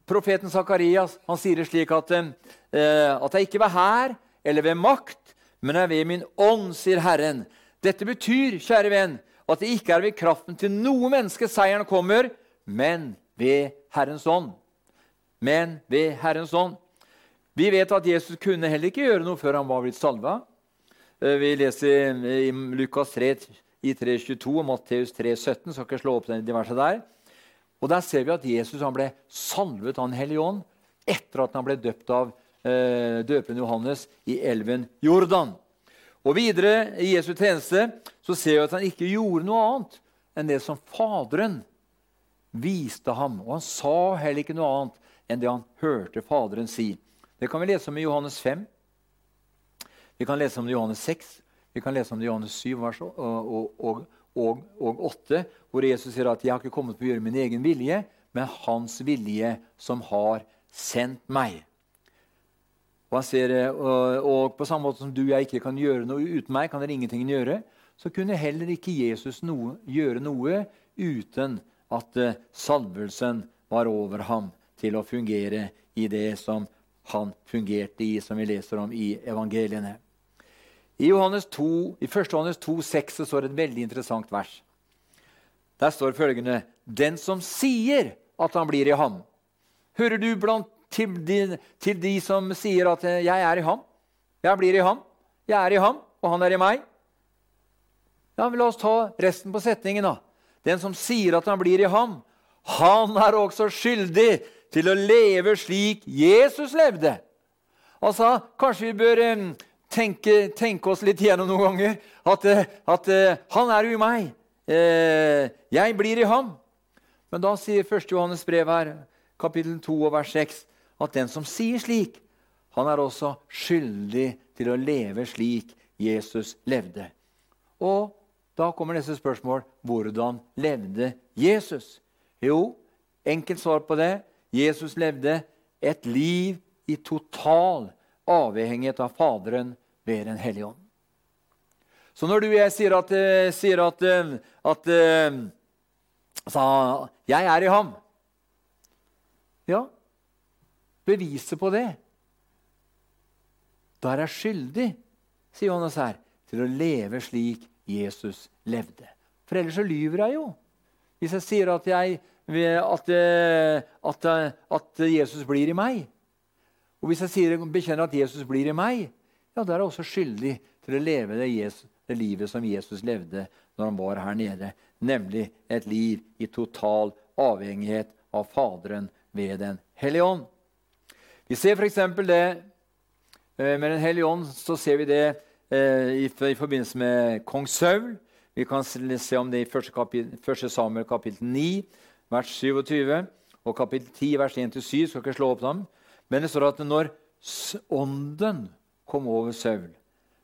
profeten Sakarias han sier det slik at, eh, at jeg ikke var her eller ved makt, men er ved min ånd, sier Herren. Dette betyr, kjære venn, at det ikke er ved kraften til noe menneske seieren kommer, men ved Herrens ånd. Men ved Herrens ånd. Vi vet at Jesus kunne heller ikke gjøre noe før han var blitt salva. Eh, vi leser i Lukas 3, i 3,22 og Matteus 3,17. Skal ikke slå opp den diverse der. Og Der ser vi at Jesus ble salvet av Den hellige ånd etter at han ble døpt av eh, døperen Johannes i elven Jordan. Og Videre i Jesu tjeneste så ser vi at han ikke gjorde noe annet enn det som Faderen viste ham. Og han sa heller ikke noe annet enn det han hørte Faderen si. Det kan vi lese om i Johannes 5. Vi kan lese om det i Johannes 6. Vi kan lese om det i Johannes 7 vers, og, og, og, og, 8, hvor Jesus sier at 'jeg har ikke kommet på å gjøre min egen vilje', men hans vilje som har sendt meg. Og, sier, og, på samme måte som du og jeg ikke kan gjøre noe uten meg, kan dere ingenting gjøre, så kunne heller ikke Jesus noe, gjøre noe uten at uh, salvelsen var over ham til å fungere i det som han fungerte i, som vi leser om i evangeliene. I, Johannes 2, i 1. Johannes 2, 6 så står et veldig interessant vers. Der står følgende Den som sier at han blir i ham. Hører du blant til de, til de som sier at 'jeg er i ham'? 'Jeg blir i ham', 'jeg er i ham', og 'han er i meg'? Ja, men La oss ta resten på setningen. da. Den som sier at han blir i ham, han er også skyldig til å leve slik Jesus levde. Altså, Kanskje vi bør tenke, tenke, oss litt gjennom noen ganger at, eh, at uh, han er jo i meg. Uh, jeg blir i ham. Men da sier 1. Johannes brev her, kapittel 2 og vers 6, at den som sier slik, han er også skyldig til å leve slik Jesus levde. Og da kommer neste spørsmål hvordan levde Jesus? Jo, enkelt svar på det. Jesus levde et liv i total avhengighet av Faderen ved Den hellige ånd. Så når du og jeg sier at, eh, sier at, eh, at, sa, 'Jeg er i ham' Ja, beviset på det Da er jeg skyldig, sier Johannes her, til å leve slik Jesus levde. For ellers så lyver jeg jo. Hvis jeg sier at, jeg, at, at Jesus blir i meg, og hvis jeg sier, bekjenner at Jesus blir i meg, ja, der er også skyldig til å leve det, Jesus, det, livet som Jesus levde når han var her nede. Nemlig et liv i total avhengighet av Faderen ved Den hellige ånd. Vi ser f.eks. det eh, med Den hellige ånd. så ser vi det eh, i, forbindelse med kong Saul. Vi kan se om det i 1. Samuel kapittel 9, vers 27, og kapittel 10, vers 1-7. Skal ikke slå opp dem. Men det står at når ånden kom over Saul,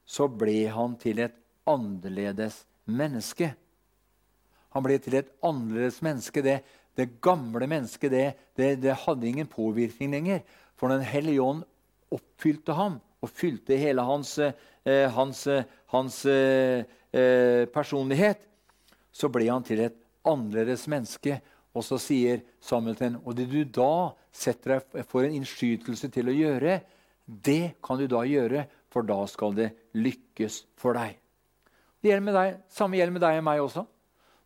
så ble han til et annerledes menneske. Han ble til et annerledes menneske. Det, det gamle mennesket det, det, det, hadde ingen påvirkning lenger. For Den hellige ånd oppfylte ham og fylte hele hans, eh, hans, hans eh, eh personlighet. Så ble han til et annerledes menneske. Og så sier Samuel til ham, og det du da setter deg for en innskytelse til å gjøre, det kan du da gjøre, for da skal det lykkes for deg. Det gjelder med deg, Samme gjelder med deg og meg også.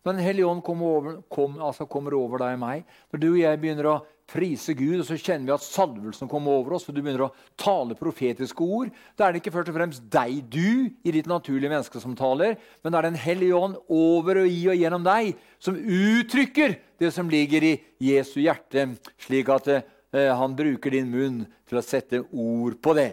Når Den hellige ånd kommer over, kom, altså kommer over deg og meg, når du og jeg begynner å prise Gud, og så kjenner vi at salvelsen kommer over oss, for du begynner å tale profetiske ord, da er det ikke først og fremst deg, du, i ditt naturlige menneske som taler, men da er det Den hellige ånd over og i og gjennom deg som uttrykker det som ligger i Jesu hjerte, slik at eh, han bruker din munn til å sette ord på det.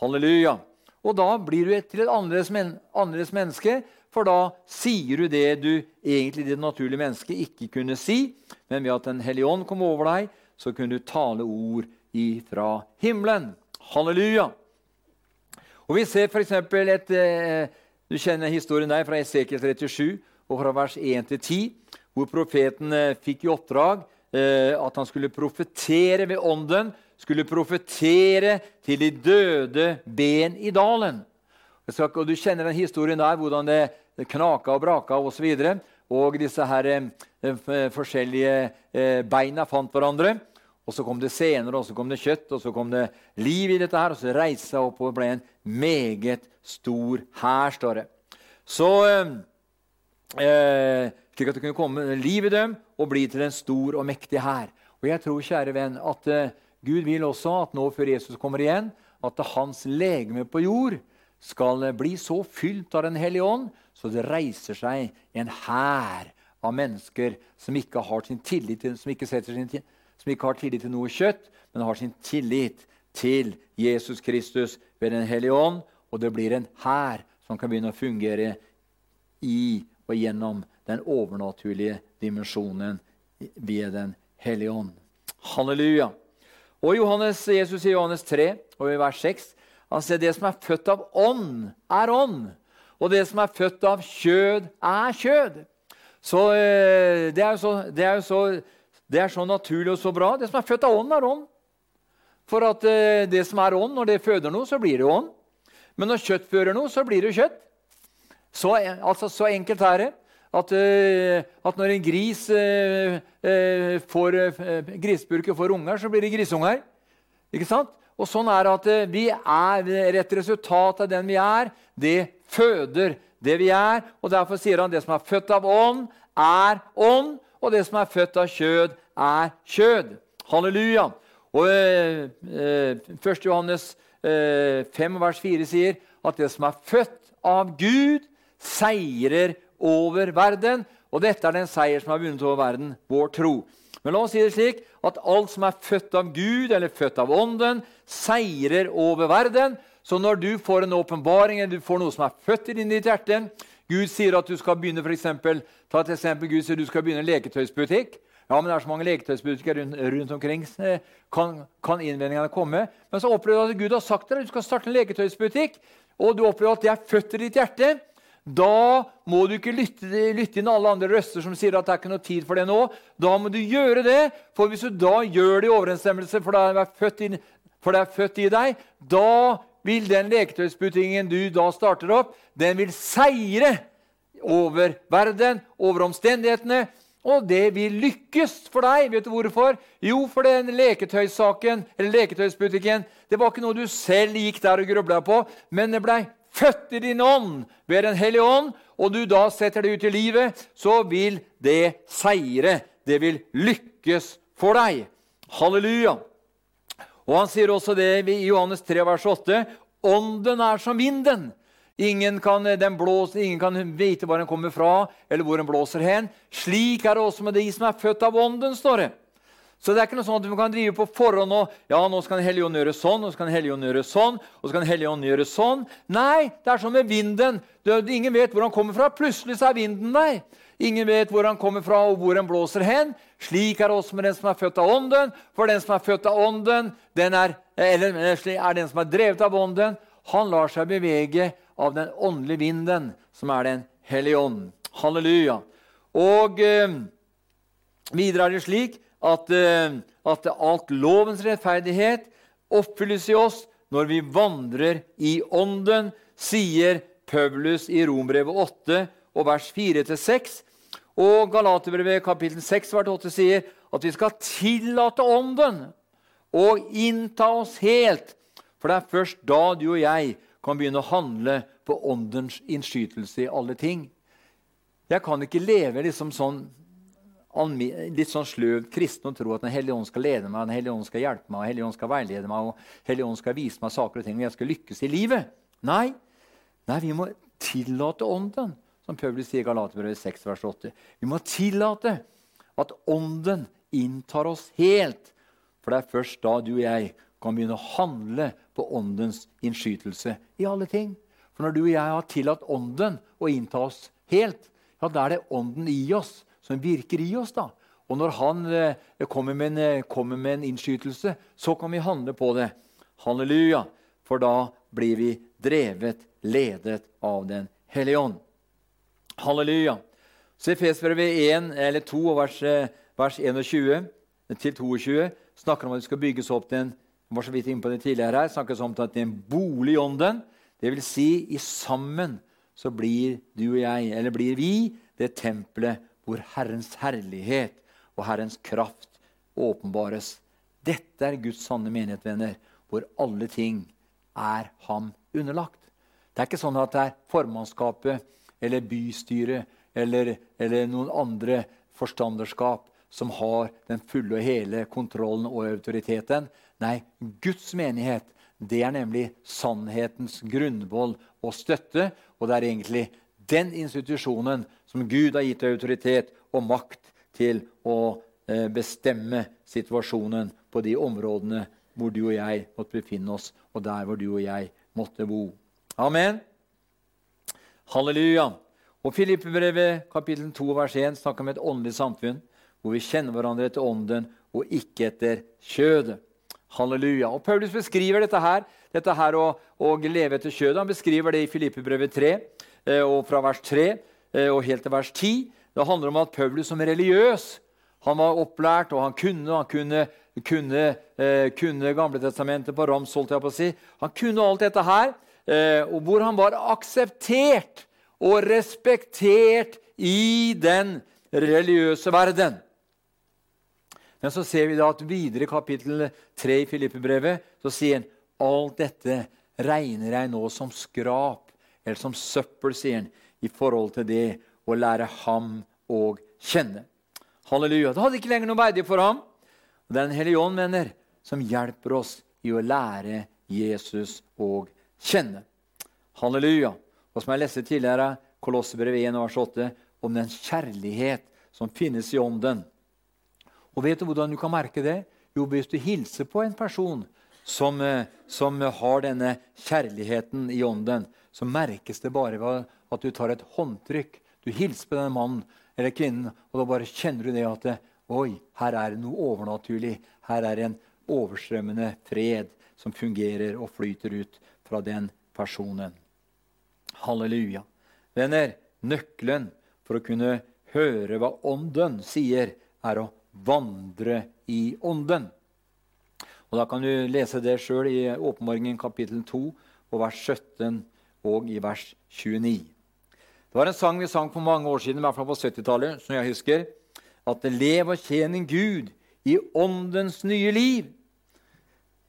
Halleluja. Og da blir du til et annerledes, men annerledes menneske for da sier du det du egentlig det naturlige mennesket ikke kunne si. Men ved at Den hellige ånd kom over deg, så kunne du tale ord ifra himmelen. Halleluja! Og Vi ser f.eks. et eh, Du kjenner historien der fra Esekiel 37 og fra vers 1 til 10, hvor profeten eh, fikk i oppdrag eh, at han skulle profetere ved ånden. Skulle profetere til de døde ben i dalen. Og Du kjenner den historien der, hvordan det knaka og braka osv. Og, så og disse her, eh, forskjellige eh, beina fant hverandre. Og Så kom det senere, og så kom det kjøtt, og så kom det liv i dette. her, Og så reiste seg opp og ble en meget stor hær, står det. Så eh, eh, Slik at det kunne komme liv i dem og bli til en stor og mektig hær. Og jeg tror, kjære venn, at eh, Gud vil også at nå før Jesus kommer igjen, at hans legeme på jord skal bli så fylt av Den hellige ånd så det reiser seg en hær av mennesker som ikke har sin tillit til, som ikke, sin, som ikke har tillit til noe kjøtt, men har sin tillit til Jesus Kristus ved Den hellige ånd. Og det blir en hær som kan begynne å fungere i og gjennom den overnaturlige dimensjonen ved Den hellige ånd. Halleluja. Og Johannes, Jesus i Johannes 3 og i vers 6 han sier det som er født av ånd, er ånd. Og det som er født av kjød, er kjød. Så eh, det er jo så, det er så, det er så naturlig og så bra. Det som er født av ånd, er ånd. For at eh, det som er ånd, når det føder noe, så blir det ånd. Men når kjøtt fører noe, så blir det kjøtt. Så, altså, så enkelt er det. At, uh, at, når en gris uh, uh, får grisburker får unger, så blir det grisunger. Ikke sant? Og sånn er det at vi er et resultat av den vi er. Det føder det vi er. og Derfor sier han det som er født av ånd, er ånd, og det som er født av kjød, er kjød. Halleluja. Og eh, 1. Eh, Johannes eh, 5, vers 4 sier at det som er født av Gud, seirer over verden. Og dette er den seier som har vunnet over verden, vår tro. Men la oss si det slik at alt som er født av Gud eller født av Ånden, seirer over verden. Så når du får en åpenbaring, eller du får noe som er født i ditt hjerte Gud sier at du skal begynne for eksempel, ta et eksempel, Gud sier du skal begynne en leketøysbutikk. Ja, men det er så mange leketøysbutikker rundt, rundt omkring. Kan, kan innvendingene komme? Men så opplever du at Gud har sagt til deg at du skal starte en leketøysbutikk, og du opplever at det er født i ditt hjerte. Da må du ikke lytte, lytte inn alle andre røster som sier at det er ikke noe tid for det nå. Da må du gjøre det, for hvis du da gjør det i overensstemmelse, for det er født inn for det er født i deg, da vil den leketøysbutikken du da starter opp, den vil seire over verden, over omstendighetene. Og det vil lykkes for deg. Vet du hvorfor? Jo, for den leketøyssaken, eller leketøysbutikken, det var ikke noe du selv gikk der og grubla på, men det blei født i din ånd ved Den hellige ånd, og du da setter det ut i livet, så vil det seire. Det vil lykkes for deg. Halleluja. Og Han sier også det i Johannes 3, vers 8. Ånden er som vinden. Ingen kan, blåser, ingen kan, vite hvor den kommer fra, eller hvor den blåser hen. Slik er det også med de som er født av Ånden, står det. Så det er ikke noe sånn at man kan drive på forhånd og ja, nå skal Den hellige ånd gjøre sånn, og så kan Den hellige ånd gjøre sånn, og så kan Den hellige ånd gjøre sånn. Nei, det er sånn med vinden. Ingen vet hvor han kommer fra. Plutselig så er vinden der. Ingen vet hvor han kommer fra, og hvor han blåser hen. Slik er det også med den som er født av Ånden. For den som er født av Ånden, den er, eller er den som er drevet av Ånden, han lar seg bevege av den åndelige vinden, som er Den hellige ånd. Halleluja. Og eh, videre er det slik at, eh, at alt lovens rettferdighet oppfylles i oss når vi vandrer i Ånden, sier Paulus i Rombrevet 8 og vers 4-6. Og Galaterbrevet kapittel 6 vers 8 sier at vi skal tillate Ånden og innta oss helt. For det er først da du og jeg kan begynne å handle på Åndens innskytelse i alle ting. Jeg kan ikke leve liksom sånn, litt sånn sløvt kristen og tro at Den hellige ånd skal lede meg, Den hellige ånd skal hjelpe meg, Den hellige ånd skal veilede meg, og Den hellige ånd skal vise meg saker og ting, og jeg skal lykkes i livet. Nei, Nei vi må tillate Ånden, som Paulus sier i Galaterbrevet 6, vers 8. Vi må tillate at Ånden inntar oss helt. For det er først da du og jeg kan begynne å handle på Åndens innskytelse i alle ting. For når du og jeg har tillatt Ånden å innta oss helt, ja, da er det Ånden i oss som virker i oss. da. Og når Han eh, kommer, med en, eh, kommer med en innskytelse, så kan vi handle på det. Halleluja! For da blir vi drevet, ledet av Den hellige ånd. Halleluja! Så Efesbrevet 1 eller 2, vers, eh, vers 21 til 22 snakker om at det skal bygges opp til en var så vidt inne på det tidligere her, snakkes om at det er en bolig i ånden. Det vil si, i sammen så blir du og jeg, eller blir vi, det tempelet hvor Herrens herlighet og Herrens kraft åpenbares. Dette er Guds sanne menighet, venner, hvor alle ting er ham underlagt. Det er ikke sånn at det er formannskapet eller bystyret eller, eller noen andre forstanderskap som har den fulle og hele kontrollen og autoriteten. Nei, Guds menighet det er nemlig sannhetens grunnvoll og støtte. Og det er egentlig den institusjonen som Gud har gitt autoritet og makt til å eh, bestemme situasjonen på de områdene hvor du og jeg måtte befinne oss, og der hvor du og jeg måtte bo. Amen. Halleluja. Og Filippebrevet kapittel 2 vers 1 snakker om et åndelig samfunn hvor vi kjenner hverandre etter ånden og ikke etter kjødet. Halleluja. Og Paulus beskriver dette her, dette her å, å leve etter kjødet. Han beskriver det i Filippebrevet 3, eh, og fra vers 3 eh, og helt til vers 10. Det handler om at Paulus som religiøs han var opplært, og han kunne, han kunne, kunne, eh, kunne Gamle testamentet på rams. holdt jeg på å si. Han kunne alt dette her, eh, og hvor han var akseptert og respektert i den religiøse verden. Men så ser vi da at videre i kapittel 3 i Filippebrevet så sier han alt dette regner jeg nå som skrap, eller som søppel, sier han, i forhold til det å lære ham å kjenne. Halleluja. Det hadde ikke lenger noe verdig for ham. Det er Den hellige ånd, venner, som hjelper oss i å lære Jesus å kjenne. Halleluja. Og som jeg leste tidligere, Kolossebrevet 1, vers 8, om den kjærlighet som finnes i ånden og vet du hvordan du kan merke det? Jo, hvis du hilser på en person som, eh, som har denne kjærligheten i ånden, så merkes det bare ved at du tar et håndtrykk. Du hilser på denne mannen eller kvinnen, og da bare kjenner du det at Oi, her er det noe overnaturlig. Her er det en overstrømmende fred som fungerer og flyter ut fra den personen. Halleluja. Venner, nøkkelen for å kunne høre hva Ånden sier, er å vandre i Ånden. Og Da kan du lese det sjøl i Åpenbaringen kapittel 2 og vers 17 og i vers 29. Det var en sang vi sang for mange år siden, i hvert fall på 70-tallet, som jeg husker. At lev og tjene Gud i åndens nye liv.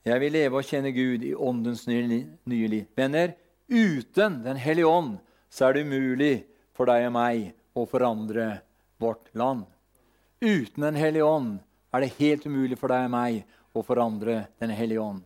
Jeg vil leve og tjene Gud i åndens nye, nye liv. Venner, uten Den hellige ånd så er det umulig for deg og meg å forandre vårt land. Uten Den hellige ånd er det helt umulig for deg og meg å forandre Den hellige ånd.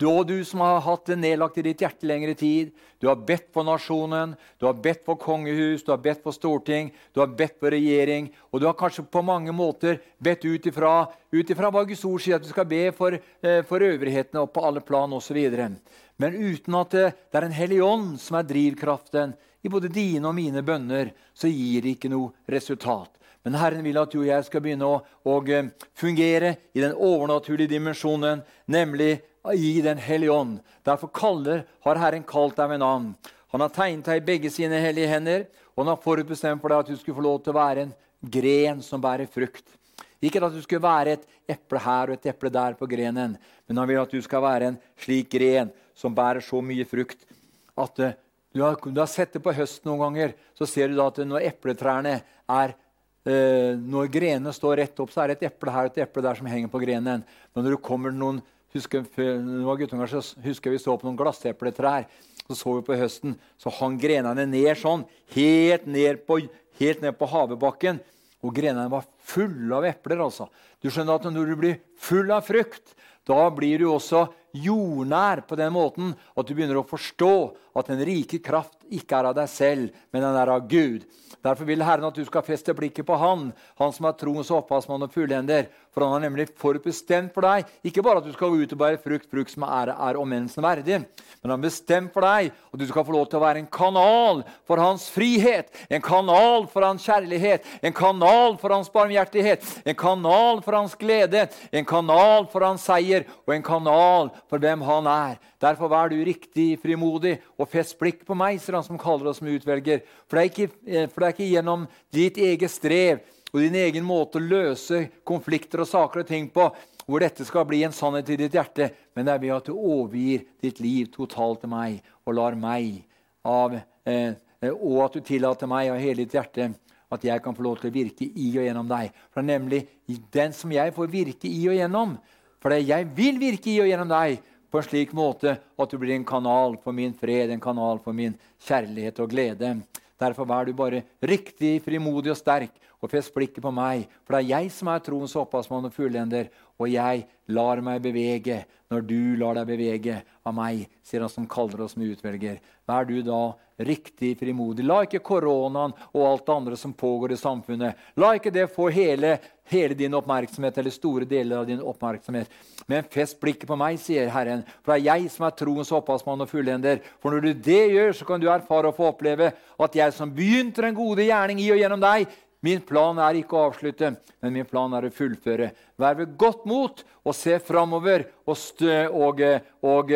Du og du som har hatt det nedlagt i ditt hjerte lengre tid. Du har bedt for nasjonen, du har bedt for kongehus, du har bedt for storting, du har bedt for regjering. Og du har kanskje på mange måter bedt ut ifra, hva Guds ord sier at du skal be for, eh, for øvrighetene og på alle plan osv. Men uten at det, det er en hellig ånd som er drivkraften i både dine og mine bønner, så gir det ikke noe resultat. Men Herren vil at du og jeg skal begynne å, å eh, fungere i den overnaturlige dimensjonen, nemlig i Den hellige ånd. Derfor kaller, har Herren kalt deg med navn. Han har tegnet deg i begge sine hellige hender, og han har forutbestemt for deg at du skulle få lov til å være en gren som bærer frukt. Ikke at du skulle være et eple her og et eple der på grenen, men han vil at du skal være en slik gren som bærer så mye frukt at uh, du, har, du har, sett det på høsten noen ganger. Så ser du da at når epletrærne er uh, Når grenene står rett opp, så er det et eple her og et eple der som henger på grenen. Men når du kommer noen husker, så husker vi så på noen glassepletrær. Så så vi på høsten, så hang grenene ned sånn, helt ned på, helt ned på havebakken. Og grenene var fulle av epler. altså. Du skjønner at Når du blir full av frukt, da blir du også jordnær på den måten at du begynner å forstå at den rike kraft ikke er av deg selv, men den er av Gud. Derfor vil Herren at du skal feste blikket på Han, Han som er troens opphavsmann og fullender. For han har nemlig forutbestemt for deg ikke bare at du skal gå ut og bære frukt, frukt som er, er om menneskene verdig, men han har bestemt for deg at du skal få lov til å være en kanal for hans frihet, en kanal for hans kjærlighet, en kanal for hans barmhjertighet, en kanal for hans glede, en kanal for hans seier og en kanal for hvem han er. Derfor vær du riktig frimodig og fest blikk på meg, sier han som kaller oss som utvelger. For det ikke, eh, for det er ikke gjennom ditt eget strev og din egen måte å løse konflikter og saker og ting på, hvor dette skal bli en sannhet i ditt hjerte, men det er ved at du overgir ditt liv totalt til meg og lar meg av, eh, og at du tillater meg av hele ditt hjerte at jeg kan få lov til å virke i og gjennom deg. For det er nemlig den som jeg får virke i og gjennom. For det jeg vil virke i og gjennom deg på en slik måte at du blir en kanal for min fred, en kanal for min kjærlighet og glede. Derfor vær du bare riktig frimodig og sterk og fest blikket på meg, for det er jeg som er troens opphavsmann og fullender, og jeg lar meg bevege når du lar deg bevege av meg, sier han som kaller oss med utvelger. Vær du da riktig frimodig. La ikke koronaen og alt det andre som pågår i samfunnet, la ikke det få hele, hele din oppmerksomhet eller store deler av din oppmerksomhet. Men fest blikket på meg, sier Herren, for det er jeg som er troens opphavsmann og fullender. For når du det gjør, så kan du erfare og få oppleve at jeg som begynte den gode gjerning i og gjennom deg, Min plan er ikke å avslutte, men min plan er å fullføre. Vær ved godt mot og se framover og, og, og,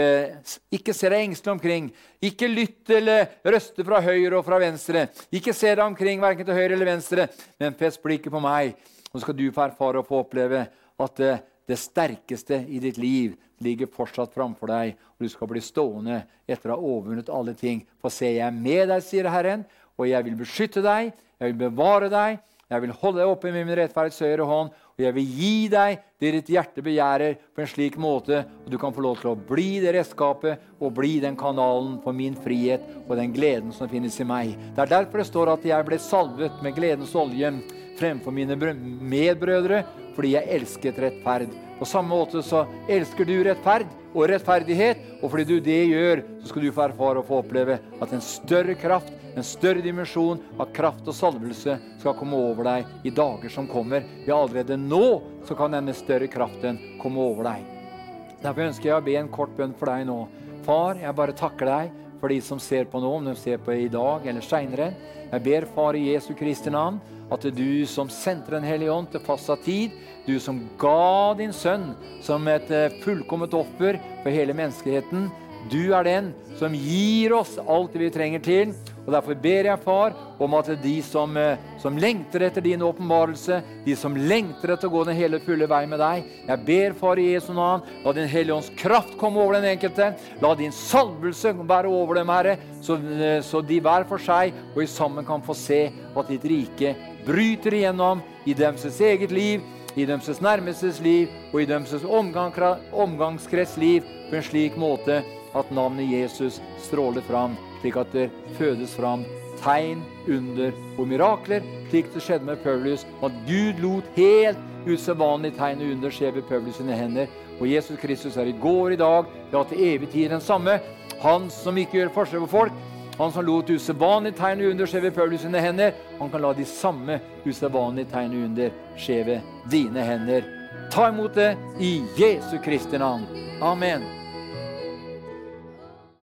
ikke se deg engstelig omkring. Ikke lytt eller røste fra høyre og fra venstre. Ikke se deg omkring verken til høyre eller venstre, men fest blikket på meg. Så skal du få erfare og få oppleve at det, det sterkeste i ditt liv ligger fortsatt framfor deg, og du skal bli stående etter å ha overvunnet alle ting. For se, jeg er med deg, sier Herren, og jeg vil beskytte deg jeg vil bevare deg, jeg vil holde deg oppe med min rettferdighets høyre hånd, og jeg vil gi deg det ditt hjerte begjærer, på en slik måte at du kan få lov til å bli det redskapet og bli den kanalen for min frihet og den gleden som finnes i meg. Det er derfor det står at jeg ble salvet med gledens olje fremfor mine medbrødre, fordi jeg elsket rettferd. På samme måte så elsker du rettferd og rettferdighet, og fordi du det gjør, så skal du få erfare og få oppleve at en større kraft en større dimensjon av kraft og salvelse skal komme over deg i dager som kommer. Ja, allerede nå så kan denne større kraften komme over deg. Derfor ønsker jeg å be en kort bønn for deg nå. Far, jeg bare takker deg for de som ser på nå, om de ser på i dag eller seinere. Jeg ber, Far, i Jesu Kristi navn, at du som sendte Den hellige ånd til fastsatt tid, du som ga din sønn som et eh, fullkomment offer for hele menneskeheten, du er den som gir oss alt det vi trenger til, Og Derfor ber jeg, far, om at de som, eh, som lengter etter din åpenbarelse, de som lengter etter å gå den hele fulle vei med deg Jeg ber, far, i Jesu navn, la Din Hellige Ånds kraft komme over den enkelte. La din salvelse være over dem, Herre, så, eh, så de hver for seg og i sammen kan få se at ditt rike bryter igjennom i deres eget liv, i deres nærmestes liv og i deres omgangskrets liv på en slik måte at navnet Jesus stråler fram, slik at det fødes fram tegn, under og mirakler, slik det skjedde med Paulus. Og at Gud lot helt usedvanlig tegn og under skje ved Paulus sine hender. Og Jesus Kristus er i går, i dag, ja til evig tid den samme. Han som ikke gjør forskjell på folk, han som lot usedvanlige tegn og under skje ved Paulus sine hender, han kan la de samme usedvanlige tegn og under skje ved dine hender. Ta imot det i Jesu Kristi navn. Amen.